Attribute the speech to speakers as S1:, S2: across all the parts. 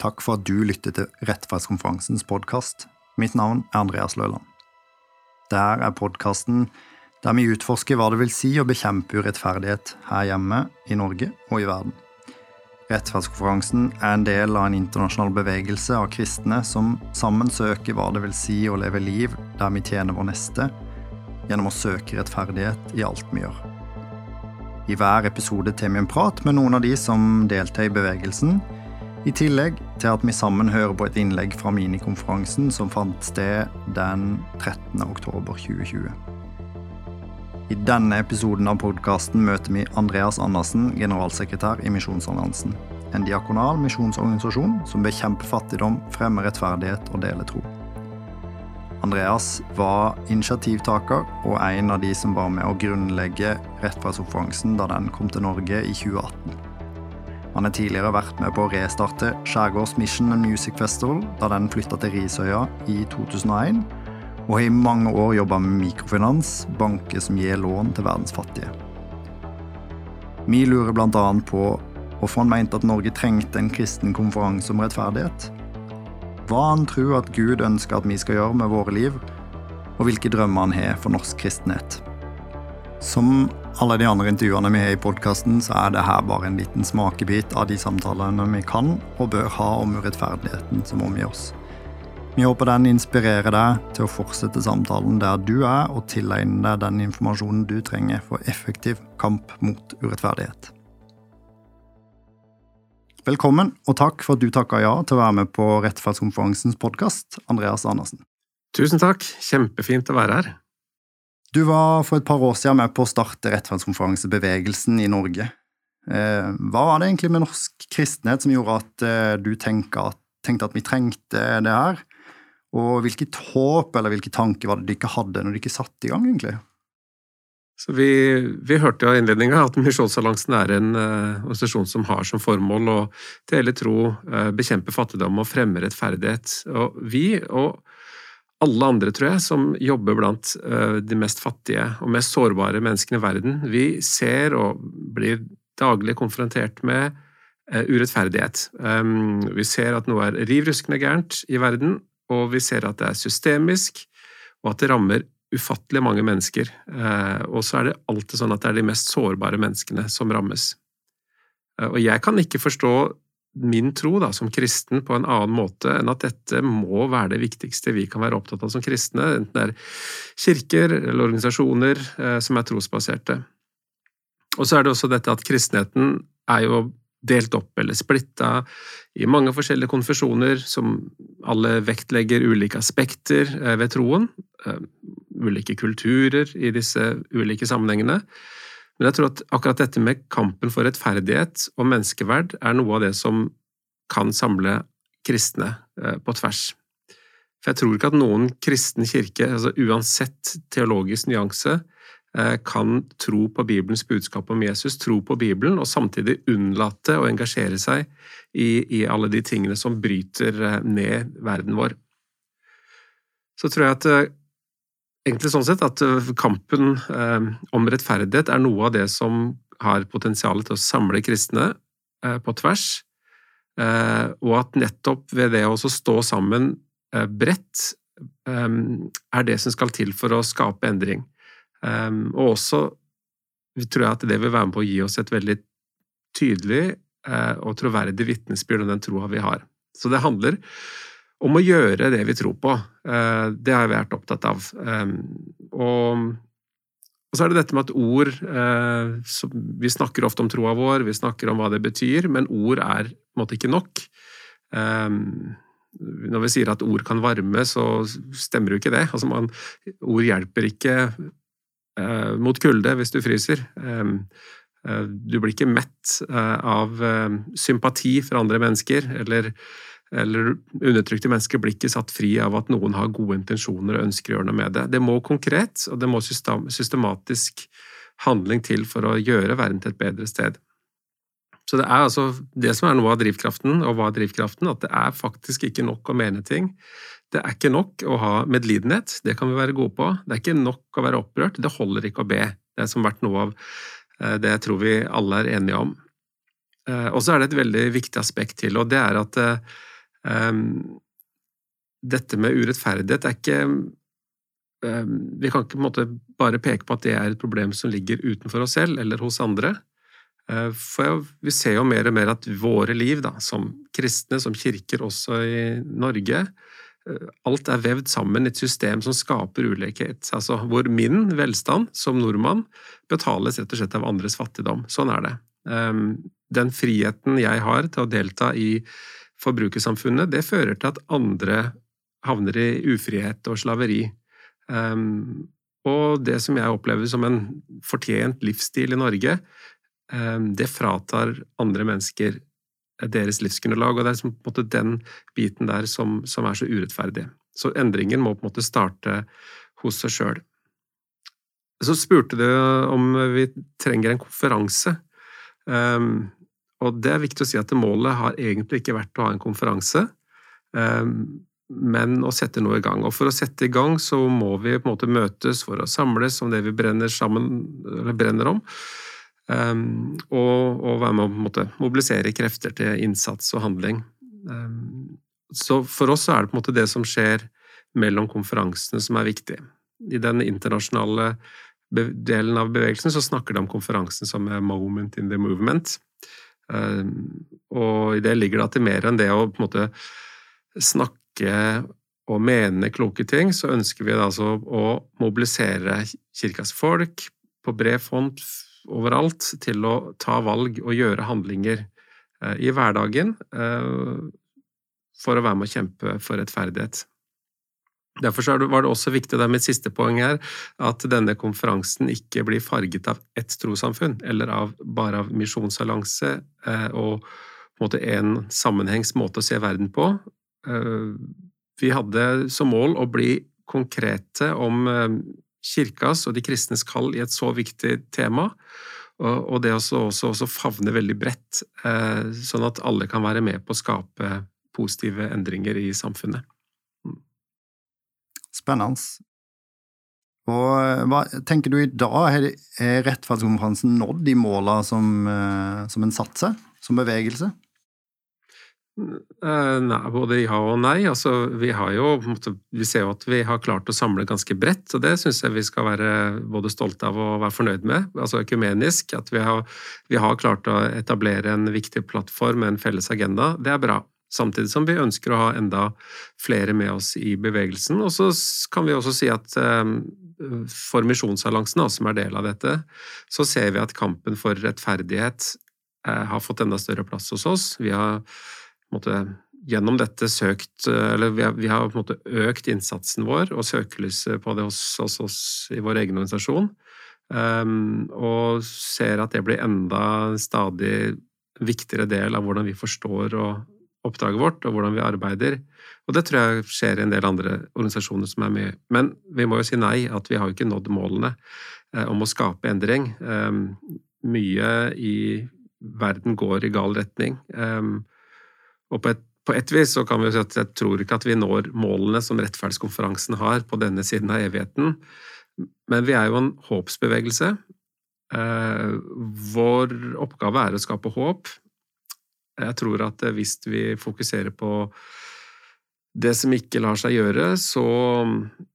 S1: Takk for at du lytter til Rettferdskonferansens podkast. Mitt navn er Andreas Løland. Der er podkasten der vi utforsker hva det vil si å bekjempe urettferdighet her hjemme, i Norge og i verden. Rettferdskonferansen er en del av en internasjonal bevegelse av kristne som sammen søker hva det vil si å leve liv der vi tjener vår neste, gjennom å søke rettferdighet i alt vi gjør. I hver episode tar vi en prat med noen av de som deltar i bevegelsen, i tillegg til at vi sammen hører på et innlegg fra minikonferansen som fant sted den 13. oktober 2020. I denne episoden av podkasten møter vi Andreas Andersen, generalsekretær i Misjonsalliansen. En diakonal misjonsorganisasjon som bekjemper fattigdom, fremmer rettferdighet og deler tro. Andreas var initiativtaker og en av de som var med å grunnlegge Rettferdskonferansen da den kom til Norge i 2018. Han har tidligere vært med på å restarte Skjærgårds Mission and Music Festival da den flytta til Risøya i 2001, og har i mange år jobba med mikrofinans, banker som gir lån til verdens fattige. Vi lurer bl.a. på hvorfor han mente at Norge trengte en kristen konferanse om rettferdighet, hva han tror at Gud ønsker at vi skal gjøre med våre liv, og hvilke drømmer han har for norsk kristenhet. Som alle de andre intervjuene vi har i podkasten, så er det her bare en liten smakebit av de samtalene vi kan og bør ha om urettferdigheten som omgir oss. Vi håper den inspirerer deg til å fortsette samtalen der du er, og tilegne deg den informasjonen du trenger for effektiv kamp mot urettferdighet. Velkommen, og takk for at du takka ja til å være med på Rettferdskonferansens podkast, Andreas Andersen.
S2: Tusen takk, kjempefint å være her.
S1: Du var for et par år siden med på å starte rettferdskonferansebevegelsen i Norge. Eh, hva var det egentlig med norsk kristenhet som gjorde at eh, du tenkte at, vi trengte det her? Og hvilket håp eller hvilke tanker var det du ikke hadde når du ikke satte i gang, egentlig?
S2: Så vi, vi hørte jo i innledninga at Misjonsalliansen er en uh, organisasjon som har som formål å til hele tro uh, bekjempe fattigdom og fremme rettferdighet. Og vi og alle andre, tror jeg, som jobber blant uh, de mest fattige og mest sårbare menneskene i verden, vi ser og blir daglig konfrontert med urettferdighet. Um, vi ser at noe er riv ruskende gærent i verden, og vi ser at det er systemisk, og at det rammer ufattelig mange mennesker. Eh, og så er det alltid sånn at det er de mest sårbare menneskene som rammes. Eh, og jeg kan ikke forstå min tro da, som kristen på en annen måte enn at dette må være det viktigste vi kan være opptatt av som kristne, enten det er kirker eller organisasjoner eh, som er trosbaserte. Og så er det også dette at kristenheten er jo delt opp eller splitta i mange forskjellige konfesjoner som alle vektlegger ulike aspekter ved troen ulike kulturer i disse ulike sammenhengene. Men jeg tror at akkurat dette med kampen for rettferdighet og menneskeverd er noe av det som kan samle kristne eh, på tvers. For jeg tror ikke at noen kristen kirke, altså uansett teologisk nyanse, eh, kan tro på Bibelens budskap om Jesus, tro på Bibelen, og samtidig unnlate å engasjere seg i, i alle de tingene som bryter eh, ned verden vår. Så tror jeg at egentlig sånn sett at øh, kampen eh, om rettferdighet er noe av det som har potensial til å samle kristne eh, på tvers, og at nettopp ved det å stå sammen bredt er det som skal til for å skape endring. og også tror jeg at det vil være med på å gi oss et veldig tydelig og troverdig vitnesbyrd om den troa vi har. Så det handler om å gjøre det vi tror på. Eh, det har jeg vært opptatt av. Ehm, og, så er det dette med at ord eh, Vi snakker ofte om troa vår, vi snakker om hva det betyr, men ord er på en måte ikke nok. Ehm, når vi sier at ord kan varme, så stemmer jo ikke det. Altså man, ord hjelper ikke eh, mot kulde hvis du fryser. Ehm, du blir ikke mett av sympati for andre mennesker, eller eller undertrykte mennesker blir ikke satt fri av at noen har gode intensjoner og ønsker å gjøre noe med det. Det må konkret, og det må systematisk handling til for å gjøre verden til et bedre sted. Så det er altså det som er noe av drivkraften, og hva er drivkraften? At det er faktisk ikke nok å mene ting. Det er ikke nok å ha medlidenhet, det kan vi være gode på. Det er ikke nok å være opprørt, det holder ikke å be. Det er som vært noe av eh, det jeg tror vi alle er enige om. Eh, og så er det et veldig viktig aspekt til, og det er at eh, Dette med urettferdighet er ikke Vi kan ikke på en måte bare peke på at det er et problem som ligger utenfor oss selv eller hos andre. For vi ser jo mer og mer at våre liv, da, som kristne, som kirker også i Norge, alt er vevd sammen i et system som skaper ulikhet. Altså hvor min velstand som nordmann betales rett og slett av andres fattigdom. Sånn er det. Den friheten jeg har til å delta i forbrukersamfunnet, det fører til at andre havner i ufrihet og slaveri. Um, og det som jeg opplever som en fortjent livsstil i Norge, um, det fratar andre mennesker deres livsgrunnlag, og det er på en måte den biten der som, som, er så urettferdig. Så endringen må på en måte starte hos seg sjøl. Så spurte du om vi trenger en konferanse. Um, og det er viktig å si at målet har egentlig ikke vært å ha en konferanse. Um, men å sette noe i gang. Og for å sette i gang så må vi på en måte møtes for å samles om det vi brenner, sammen, brenner om. Um, og, og, være med å måte, mobilisere krefter til innsats og handling. Um, så for oss er det på en måte det som skjer mellom konferansene som er viktig. I den internasjonale delen av bevegelsen så snakker de om konferansen som er 'moment in the movement'. Um, og i det ligger det at det er mer enn det å på en måte snakke og mene kloke ting, så ønsker vi altså å mobilisere kirkas folk på bred front overalt til å ta valg og gjøre handlinger eh, i hverdagen eh, for å være med å kjempe for rettferdighet. Derfor var det også viktig, det er mitt siste poeng her, at denne konferansen ikke blir farget av ett trossamfunn, eller av, bare av misjonsallianse eh, og på en måte en sammenhengs måte å se verden på, Eh, vi hadde som mål å bli konkrete om eh, kirkas og de kristnes kall i et så viktig tema, og det også, også, også favne veldig bredt, sånn at alle kan være med på å skape positive endringer i samfunnet.
S1: Spennende. Og hva tenker du i dag, er rettferdskonferansen nådd de målene som, som en satser, som bevegelse?
S2: Eh, nei, både ja og nei. Altså, vi, jo, vi ser jo at vi har klart å samle ganske bredt, og det syns jeg vi skal være både stolte av og være fornøyd med. Altså økumenisk. At vi har, vi har klart å etablere en viktig plattform en felles agenda. Det er bra. Samtidig som vi ønsker å ha enda flere med oss i bevegelsen. Og så kan vi også si at eh, for Misjonsalliansen, som er del av dette, så ser vi at kampen for rettferdighet eh, har fått enda større plass hos oss. Vi har måte, gjennom dette søkt Eller vi har, vi har, måte økt innsatsen vår og søkelyset på det hos oss i vår egen organisasjon. Um, og ser at det blir enda stadig viktigere del av hvordan vi forstår og oppdraget vårt, og hvordan vi arbeider. Og det tror jeg skjer i en del andre organisasjoner som er med. Men vi må jo si nei, at vi har jo ikke nådd målene eh, om å skape endring. Um, mye i verden går i gal retning. Um, og på et, på et vis så kan vi jo si at jeg tror ikke at vi når målene som rettferdskonferansen har på denne siden av evigheten, men vi er jo en håpsbevegelse. Eh, vår oppgave er å skape håp. Jeg tror at hvis vi fokuserer på det som ikke lar seg gjøre, så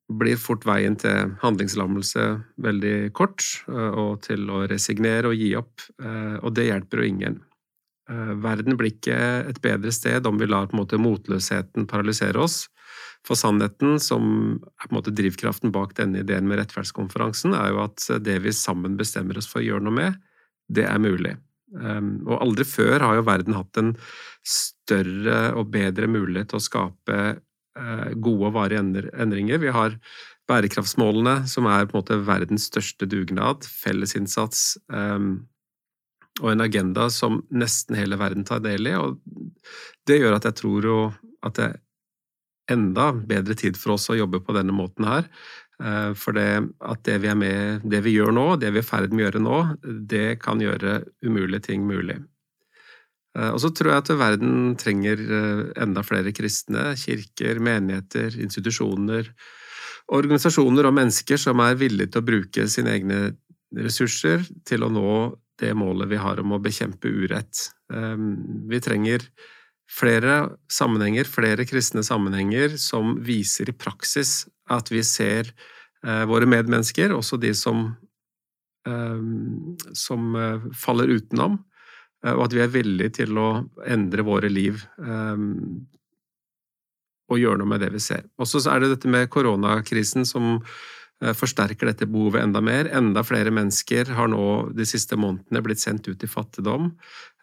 S2: blir fort veien til handlingslammelse veldig kort, eh, og til å resignere og gi opp, eh, og det hjelper jo ingen. Eh, verden blir ikke et bedre sted om vi lar på en måte motløsheten paralysere oss. For sannheten, som er på en måte drivkraften bak denne ideen med rettferdskonferansen, er jo at det vi sammen bestemmer oss for å gjøre noe med, det er mulig. Ehm, og aldri før har jo verden hatt en større og bedre mulighet til å skape eh, gode og varige endringer. Vi har bærekraftsmålene, som er på en måte verdens største dugnad, fellesinnsats, ehm, og en agenda som nesten hele verden tar del i. og Det gjør at jeg tror jo at det er enda bedre tid for oss å jobbe på denne måten her. Eh, for det at det vi er med, det vi gjør nå, det vi er i ferd med å gjøre nå, det kan gjøre umulige ting mulig. Eh, og så tror jeg at verden trenger eh, enda flere kristne, kirker, menigheter, institusjoner, organisasjoner og mennesker som er villige til å bruke sine egne ressurser til å nå det målet vi har om å bekjempe urett. Ehm, vi trenger flere sammenhenger, flere kristne sammenhenger, som viser i praksis at vi ser eh, våre medmennesker, også de som, eh, som eh, faller utenom, eh, og at vi er villige til å endre våre liv eh, og gjøre noe med det vi ser. Og så er det dette med koronakrisen som forsterker dette behovet enda mer. Enda flere mennesker har nå de siste månedene blitt sendt ut i fattigdom.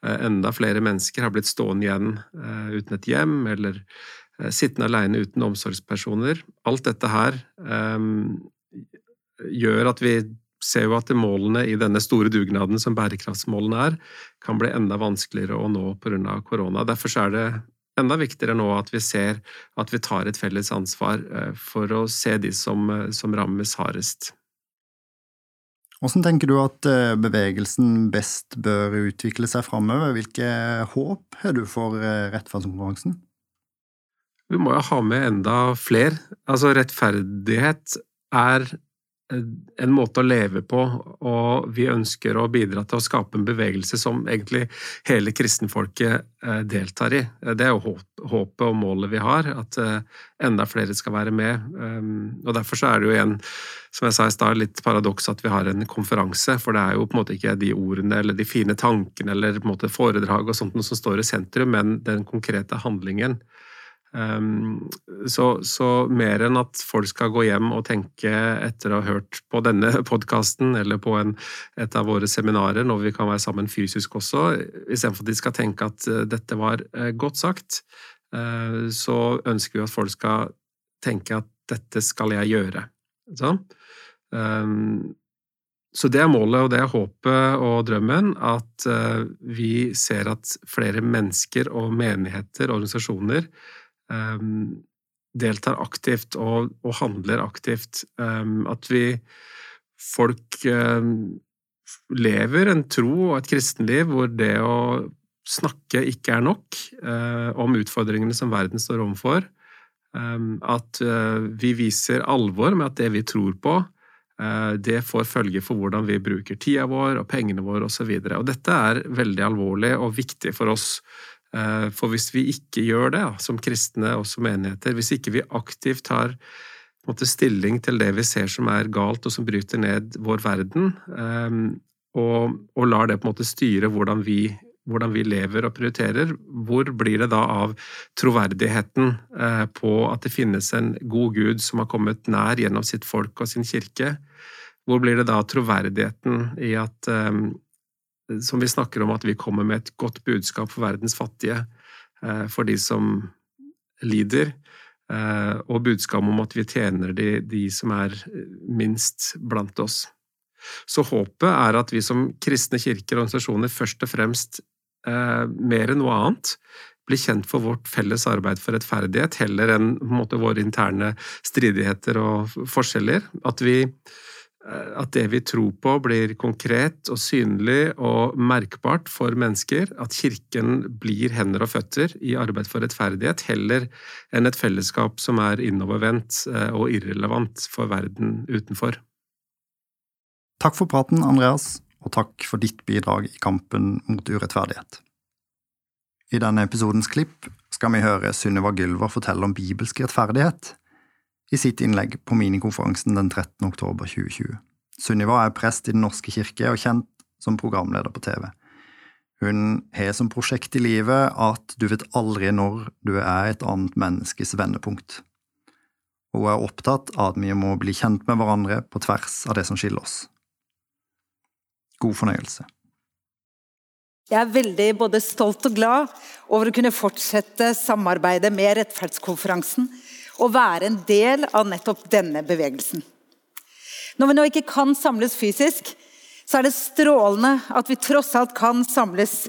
S2: Eh, enda flere mennesker har blitt stående igjen eh, uten et hjem, eller sittende alene uten omsorgspersoner. Alt dette her um, gjør at vi ser jo at målene i denne store dugnaden som bærekraftsmålene er, kan bli enda vanskeligere å nå pga. korona. Derfor er det enda viktigere nå at vi ser at vi tar et felles ansvar eh, for å se de som, eh, som rammes hardest.
S1: Hvordan tenker du at eh, bevegelsen best bør utvikle seg framover? Hvilke håp har du for rettferdskonferansen?
S2: Vi må jo ha med enda flere. Altså, rettferdighet er en måte å leve på, og vi ønsker å bidra til å skape en bevegelse som egentlig hele kristenfolket eh, deltar i. Det er jo håpet og målet vi har, at eh, enda flere skal være med. Um, og Derfor så er det jo igjen, som jeg sa i stad, litt paradoks at vi har en konferanse, for det er jo på en måte ikke de ordene eller de fine tankene eller på en måte foredrag og sånt som står i sentrum, men den konkrete handlingen. Um, så, så, mer enn at folk skal gå hjem og tenke etter å ha hørt på denne podkasten eller på en, et av våre seminarer når vi kan være sammen fysisk også, istedenfor at de skal tenke at uh, dette var uh, godt sagt, uh, så ønsker vi at folk skal tenke at dette skal jeg gjøre. Så, um, så det er målet, og det er håpet og drømmen, at vi ser at flere mennesker og menigheter og organisasjoner deltar aktivt og, og, handler aktivt. Um, at vi folk um, lever en tro og et kristenliv hvor det å snakke ikke er nok uh, om utfordringene som verden står overfor. at uh, vi viser alvor med at det vi tror på, uh, det får følge for hvordan vi bruker tida vår og pengene våre osv. Dette er veldig alvorlig og viktig for oss Eh, for hvis vi ikke gjør det, som kristne og som menigheter, hvis ikke vi aktivt tar måte, stilling til det vi ser som er galt og som bryter ned vår verden, um, og, og, lar det på en måte styre hvordan vi, hvordan vi, lever og prioriterer, hvor blir det da av troverdigheten uh, på at det finnes en god Gud som har kommet nær gjennom sitt folk og sin kirke? Hvor blir det da troverdigheten i at som vi snakker om at vi kommer med et godt budskap for verdens fattige, eh, for de som lider, eh, og budskap om at vi tjener de, de som er minst blant oss. Så håpet er at vi som kristne kirker og organisasjoner først og fremst, eh, mer enn noe annet, blir kjent for vårt felles arbeid for rettferdighet, heller enn måte, våre interne stridigheter og forskjeller. At vi at det vi tror på, blir konkret og synlig og merkbart for mennesker. At Kirken blir hender og føtter i arbeid for rettferdighet, heller enn et fellesskap som er innovervendt eh, og irrelevant for verden utenfor.
S1: Takk for praten, Andreas, og takk for ditt bidrag i kampen mot urettferdighet. I denne episodens klipp skal vi høre Sunniva Gylver fortelle om bibelsk rettferdighet i sitt innlegg på minikonferansen den 13. oktober 2020. Sunniva er prest i Den norske kirke og kjent som programleder på TV. Hun har som prosjekt i livet at du vet aldri når du er et annet menneskes vendepunkt. Hun er opptatt av at vi må bli kjent med hverandre på tvers av det som skiller oss. God fornøyelse.
S3: Jeg er veldig både stolt og glad over å kunne fortsette samarbeidet med Rettferdskonferansen å være en del av nettopp denne bevegelsen. Når vi nå ikke kan samles fysisk, så er det strålende at vi tross alt kan samles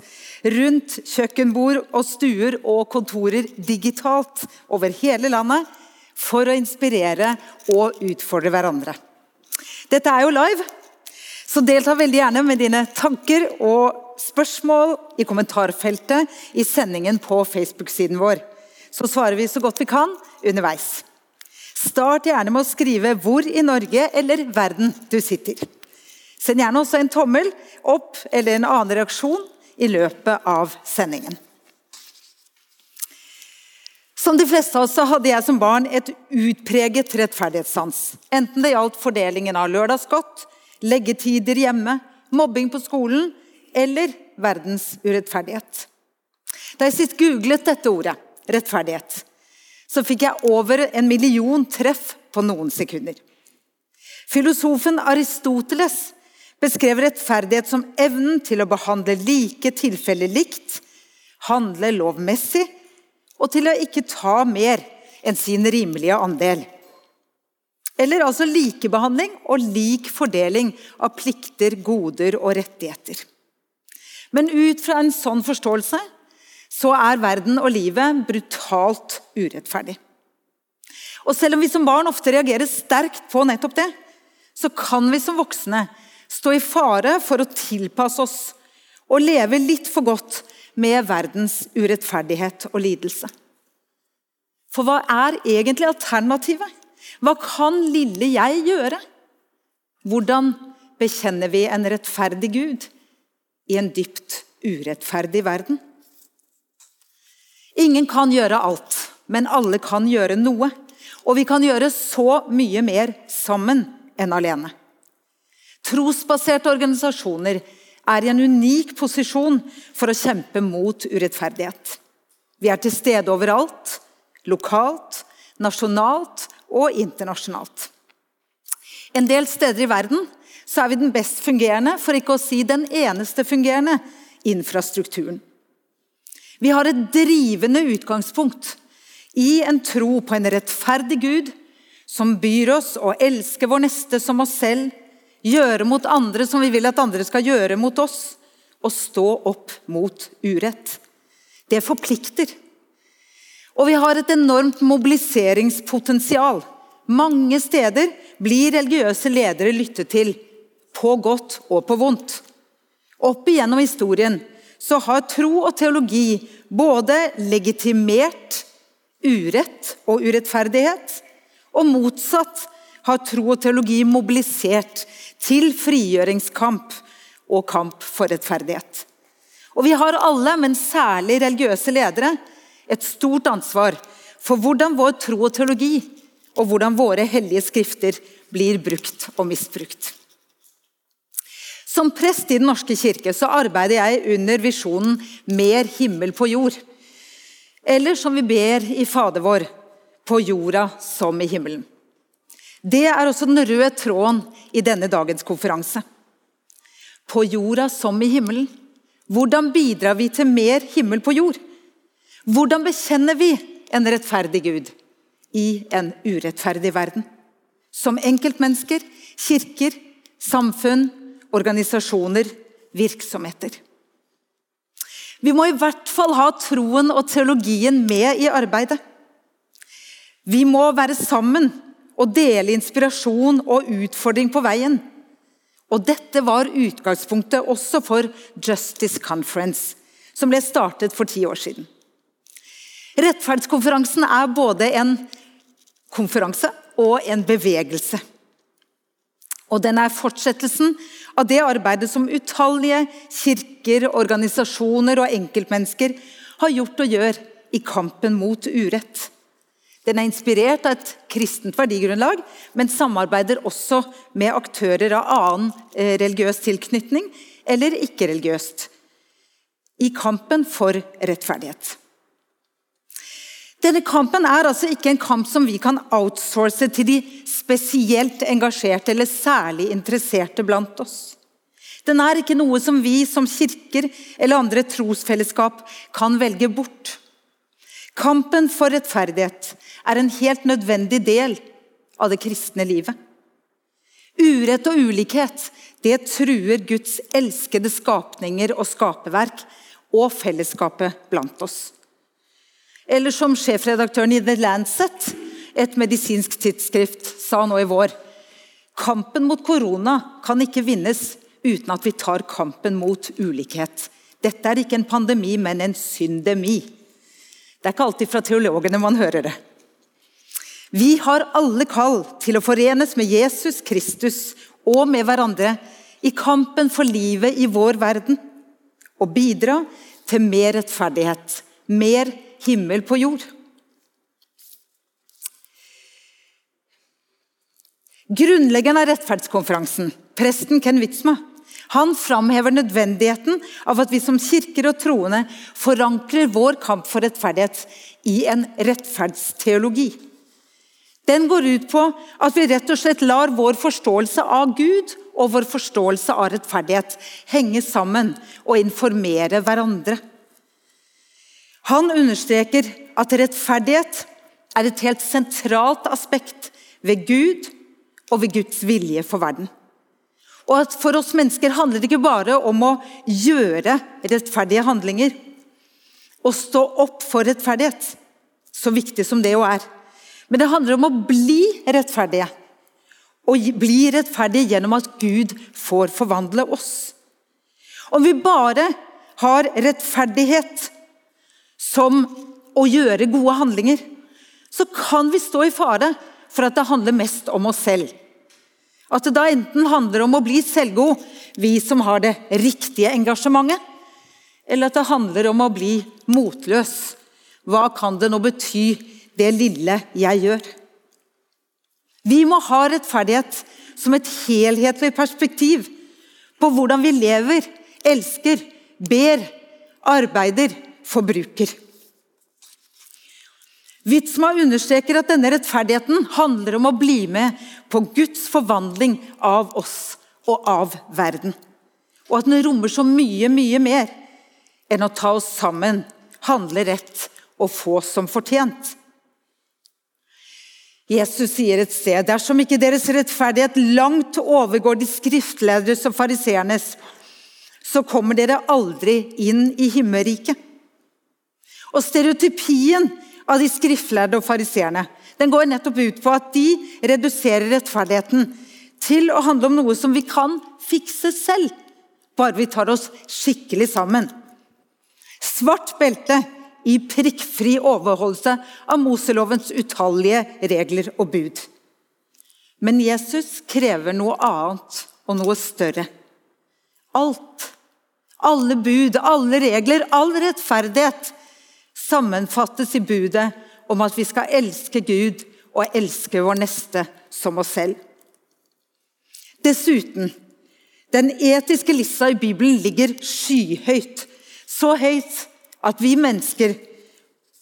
S3: rundt kjøkkenbord og stuer og kontorer digitalt over hele landet for å inspirere og utfordre hverandre. Dette er jo live, så delta veldig gjerne med dine tanker og spørsmål i kommentarfeltet i sendingen på Facebook-siden vår så svarer vi så godt vi kan underveis. Start gjerne med å skrive hvor i Norge eller verden du sitter. Send gjerne også en tommel opp eller en annen reaksjon i løpet av sendingen. Som de fleste av oss hadde jeg som barn et utpreget rettferdighetssans. Enten det gjaldt fordelingen av lørdagsgodt, leggetider hjemme, mobbing på skolen eller verdens urettferdighet. Da jeg sist googlet dette ordet, rettferdighet, så fikk jeg over en million treff på noen sekunder. Filosofen Aristoteles beskrev rettferdighet som evnen til å behandle like tilfeller likt, handle lovmessig og til å ikke ta mer enn sin rimelige andel. Eller altså likebehandling og lik fordeling av plikter, goder og rettigheter. Men ut fra en sånn forståelse så er verden og livet brutalt urettferdig. Og selv om vi som barn ofte reagerer sterkt på nettopp det, så kan vi som voksne stå i fare for å tilpasse oss og leve litt for godt med verdens urettferdighet og lidelse. For hva er egentlig alternativet? Hva kan lille jeg gjøre? Hvordan bekjenner vi en rettferdig Gud i en dypt urettferdig verden? Ingen kan gjøre alt, men alle kan gjøre noe. Og vi kan gjøre så mye mer sammen enn alene. Trosbaserte organisasjoner er i en unik posisjon for å kjempe mot urettferdighet. Vi er til stede overalt, lokalt, nasjonalt og internasjonalt. En del steder i verden er vi den best fungerende, for ikke å si den eneste fungerende, infrastrukturen. Vi har et drivende utgangspunkt i en tro på en rettferdig Gud som byr oss å elske vår neste som oss selv, gjøre mot andre som vi vil at andre skal gjøre mot oss, og stå opp mot urett. Det forplikter. Og vi har et enormt mobiliseringspotensial. Mange steder blir religiøse ledere lyttet til, på godt og på vondt. Opp igjennom historien så har tro og teologi både legitimert urett og urettferdighet, og motsatt har tro og teologi mobilisert til frigjøringskamp og kamp for rettferdighet. Og Vi har alle, men særlig religiøse ledere, et stort ansvar for hvordan vår tro og teologi og hvordan våre hellige skrifter blir brukt og misbrukt. Som prest i Den norske kirke så arbeider jeg under visjonen 'Mer himmel på jord'. Eller som vi ber i Fader vår, 'På jorda som i himmelen'. Det er også den røde tråden i denne dagens konferanse. På jorda som i himmelen. Hvordan bidrar vi til mer himmel på jord? Hvordan bekjenner vi en rettferdig Gud i en urettferdig verden? Som enkeltmennesker, kirker, samfunn, organisasjoner, virksomheter. Vi må i hvert fall ha troen og teologien med i arbeidet. Vi må være sammen og dele inspirasjon og utfordring på veien. Og Dette var utgangspunktet også for Justice Conference, som ble startet for ti år siden. Rettferdskonferansen er både en konferanse og en bevegelse. Og den er fortsettelsen av det arbeidet som utallige kirker, organisasjoner og enkeltmennesker har gjort og gjør i kampen mot urett. Den er inspirert av et kristent verdigrunnlag, men samarbeider også med aktører av annen eh, religiøs tilknytning eller ikke-religiøst i kampen for rettferdighet. Denne kampen er altså ikke en kamp som vi kan outsource til de spesielt engasjerte eller særlig interesserte blant oss. Den er ikke noe som vi som kirker eller andre trosfellesskap kan velge bort. Kampen for rettferdighet er en helt nødvendig del av det kristne livet. Urett og ulikhet det truer Guds elskede skapninger og skaperverk og fellesskapet blant oss. Eller som sjefredaktøren i The Lancet, et medisinsk tidsskrift, sa nå i vår Kampen mot korona kan ikke vinnes uten at vi tar kampen mot ulikhet. Dette er ikke en pandemi, men en syndemi. Det er ikke alltid fra teologene man hører det. Vi har alle kall til å forenes med Jesus Kristus og med hverandre i kampen for livet i vår verden. Og bidra til mer rettferdighet, mer himmel på jord. Grunnleggeren av rettferdskonferansen, presten Ken Witzma, han framhever nødvendigheten av at vi som kirker og troende forankrer vår kamp for rettferdighet i en rettferdsteologi. Den går ut på at vi rett og slett lar vår forståelse av Gud og vår forståelse av rettferdighet henge sammen og informere hverandre. Han understreker at rettferdighet er et helt sentralt aspekt ved Gud og ved Guds vilje for verden. Og at For oss mennesker handler det ikke bare om å gjøre rettferdige handlinger. Å stå opp for rettferdighet, så viktig som det jo er. Men det handler om å bli rettferdige. Og bli rettferdige gjennom at Gud får forvandle oss. Om vi bare har rettferdighet som å gjøre gode handlinger, så kan vi stå i fare for at det handler mest om oss selv. At det da enten handler om å bli selvgod, vi som har det riktige engasjementet, eller at det handler om å bli motløs. Hva kan det nå bety, det lille jeg gjør? Vi må ha rettferdighet som et helhetlig perspektiv på hvordan vi lever, elsker, ber, arbeider, forbruker. Witzma understreker at denne rettferdigheten handler om å bli med på Guds forvandling av oss og av verden. Og at den rommer så mye, mye mer enn å ta oss sammen, handle rett og få som fortjent. Jesus sier et sted dersom ikke deres rettferdighet langt overgår de skriftlederes og fariseernes, så kommer dere aldri inn i himmelriket. Og stereotypien av de skriftlærde og fariseerne. Den går nettopp ut på at de reduserer rettferdigheten til å handle om noe som vi kan fikse selv, bare vi tar oss skikkelig sammen. Svart belte i prikkfri overholdelse av Moselovens utallige regler og bud. Men Jesus krever noe annet og noe større. Alt, alle bud, alle regler, all rettferdighet sammenfattes i budet om at vi skal elske Gud og elske vår neste som oss selv. Dessuten, den etiske lista i Bibelen ligger skyhøyt. Så høyt at vi mennesker,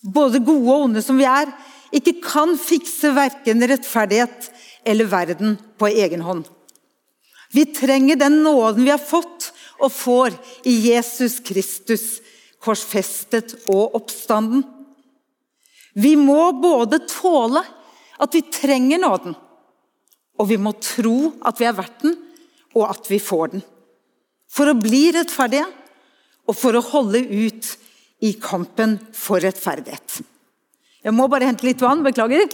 S3: både gode og onde som vi er, ikke kan fikse verken rettferdighet eller verden på egen hånd. Vi trenger den nåden vi har fått og får i Jesus Kristus korsfestet og oppstanden. Vi må både tåle at vi trenger nåden, og vi må tro at vi er verdt den, og at vi får den. For å bli rettferdige og for å holde ut i kampen for rettferdighet. Jeg må bare hente litt vann. Beklager.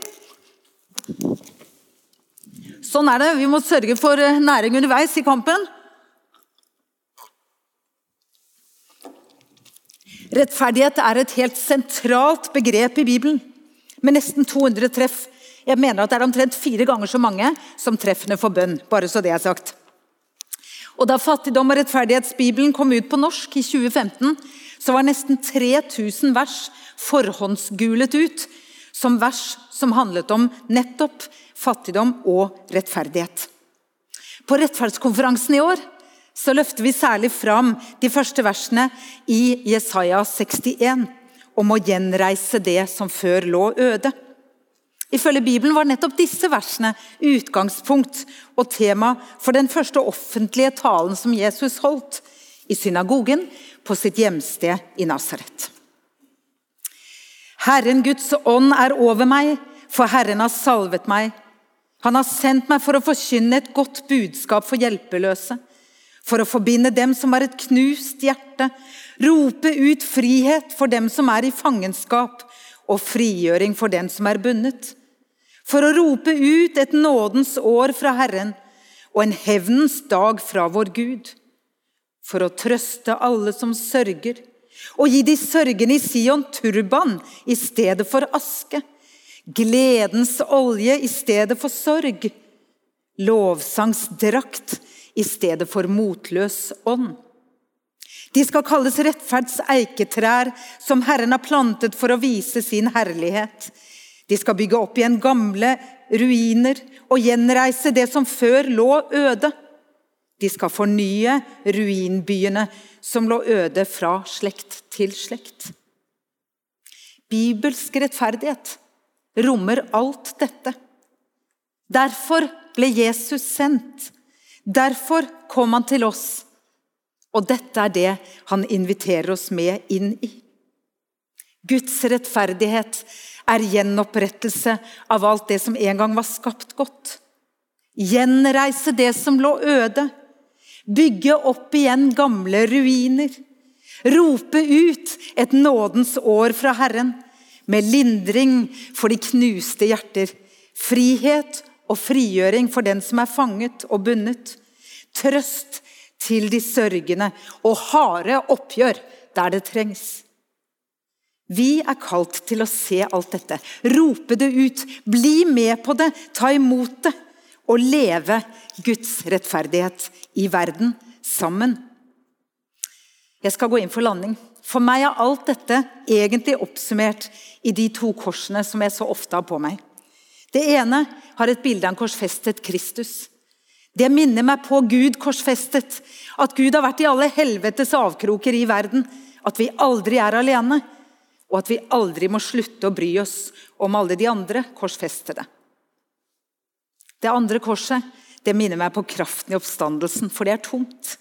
S3: Sånn er det. Vi må sørge for næring underveis i kampen. Rettferdighet er et helt sentralt begrep i Bibelen, med nesten 200 treff. Jeg mener at det er omtrent fire ganger så mange som treffene for bønn. bare så det er sagt. Og Da Fattigdom og rettferdighetsbibelen kom ut på norsk i 2015, så var nesten 3000 vers forhåndsgulet ut som vers som handlet om nettopp fattigdom og rettferdighet. På rettferdskonferansen i år så løfter vi særlig fram de første versene i Jesaja 61 om å gjenreise det som før lå øde. Ifølge Bibelen var nettopp disse versene utgangspunkt og tema for den første offentlige talen som Jesus holdt i synagogen på sitt hjemsted i Nasaret. Herren Guds ånd er over meg, for Herren har salvet meg. Han har sendt meg for å forkynne et godt budskap for hjelpeløse for å forbinde dem som har et knust hjerte, rope ut frihet for dem som er i fangenskap, og frigjøring for den som er bundet. For å rope ut et nådens år fra Herren og en hevnens dag fra vår Gud. For å trøste alle som sørger, og gi de sørgende i Sion turban i stedet for aske. Gledens olje i stedet for sorg. Lovsangsdrakt i stedet for motløs ånd. De skal kalles rettferds eiketrær, som Herren har plantet for å vise sin herlighet. De skal bygge opp igjen gamle ruiner og gjenreise det som før lå øde. De skal fornye ruinbyene som lå øde fra slekt til slekt. Bibelsk rettferdighet rommer alt dette. Derfor ble Jesus sendt. Derfor kom han til oss. Og dette er det han inviterer oss med inn i. Guds rettferdighet er gjenopprettelse av alt det som en gang var skapt godt. Gjenreise det som lå øde. Bygge opp igjen gamle ruiner. Rope ut et nådens år fra Herren, med lindring for de knuste hjerter. Frihet og frigjøring for den som er fanget og bundet. Trøst til de sørgende og harde oppgjør der det trengs. Vi er kalt til å se alt dette, rope det ut, bli med på det, ta imot det og leve Guds rettferdighet i verden sammen. Jeg skal gå inn for landing. For meg er alt dette egentlig oppsummert i de to korsene som jeg så ofte har på meg. Det ene har et bilde av en korsfestet Kristus. Det minner meg på Gud korsfestet. At Gud har vært i alle helvetes avkroker i verden. At vi aldri er alene. Og at vi aldri må slutte å bry oss om alle de andre korsfestede. Det andre korset det minner meg på kraften i oppstandelsen, for det er tomt.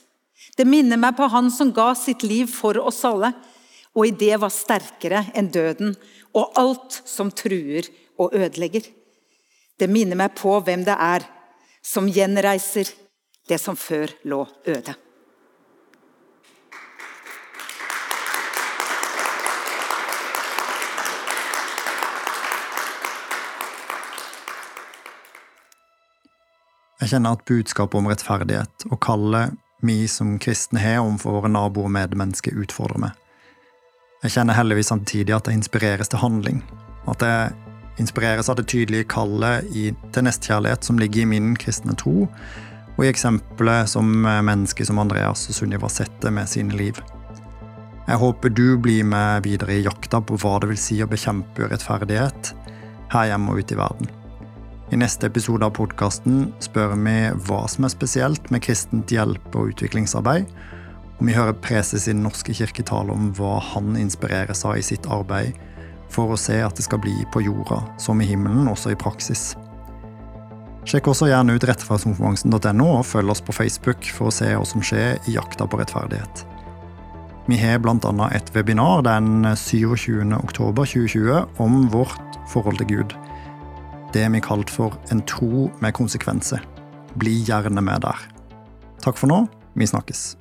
S3: Det minner meg på Han som ga sitt liv for oss alle, og i det var sterkere enn døden og alt som truer og ødelegger. Det minner meg på hvem det er som gjenreiser det som før lå øde.
S1: Jeg kjenner at budskapet om rettferdighet og kallet vi som kristne har overfor våre naboer og medmennesker, utfordrer meg. Jeg kjenner heldigvis samtidig at jeg inspireres til handling. At jeg inspireres av det tydelige kallet til nestkjærlighet som ligger i min kristne tro, og i eksempelet som mennesker som Andreas og Sunniva setter med sine liv. Jeg håper du blir med videre i jakta på hva det vil si å bekjempe urettferdighet her hjemme og ute i verden. I neste episode av podkasten spør vi hva som er spesielt med kristent hjelp- og utviklingsarbeid, og vi hører preses i Den norske kirke tale om hva han inspireres av i sitt arbeid for å se at det skal bli på jorda som i himmelen, også i praksis. Sjekk også gjerne ut rettferdskonferansen.no, og følg oss på Facebook for å se hva som skjer i jakta på rettferdighet. Vi har bl.a. et webinar den 27.10.2020 om vårt forhold til Gud. Det vi kalte for En tro med konsekvenser. Bli gjerne med der. Takk for nå. Vi snakkes.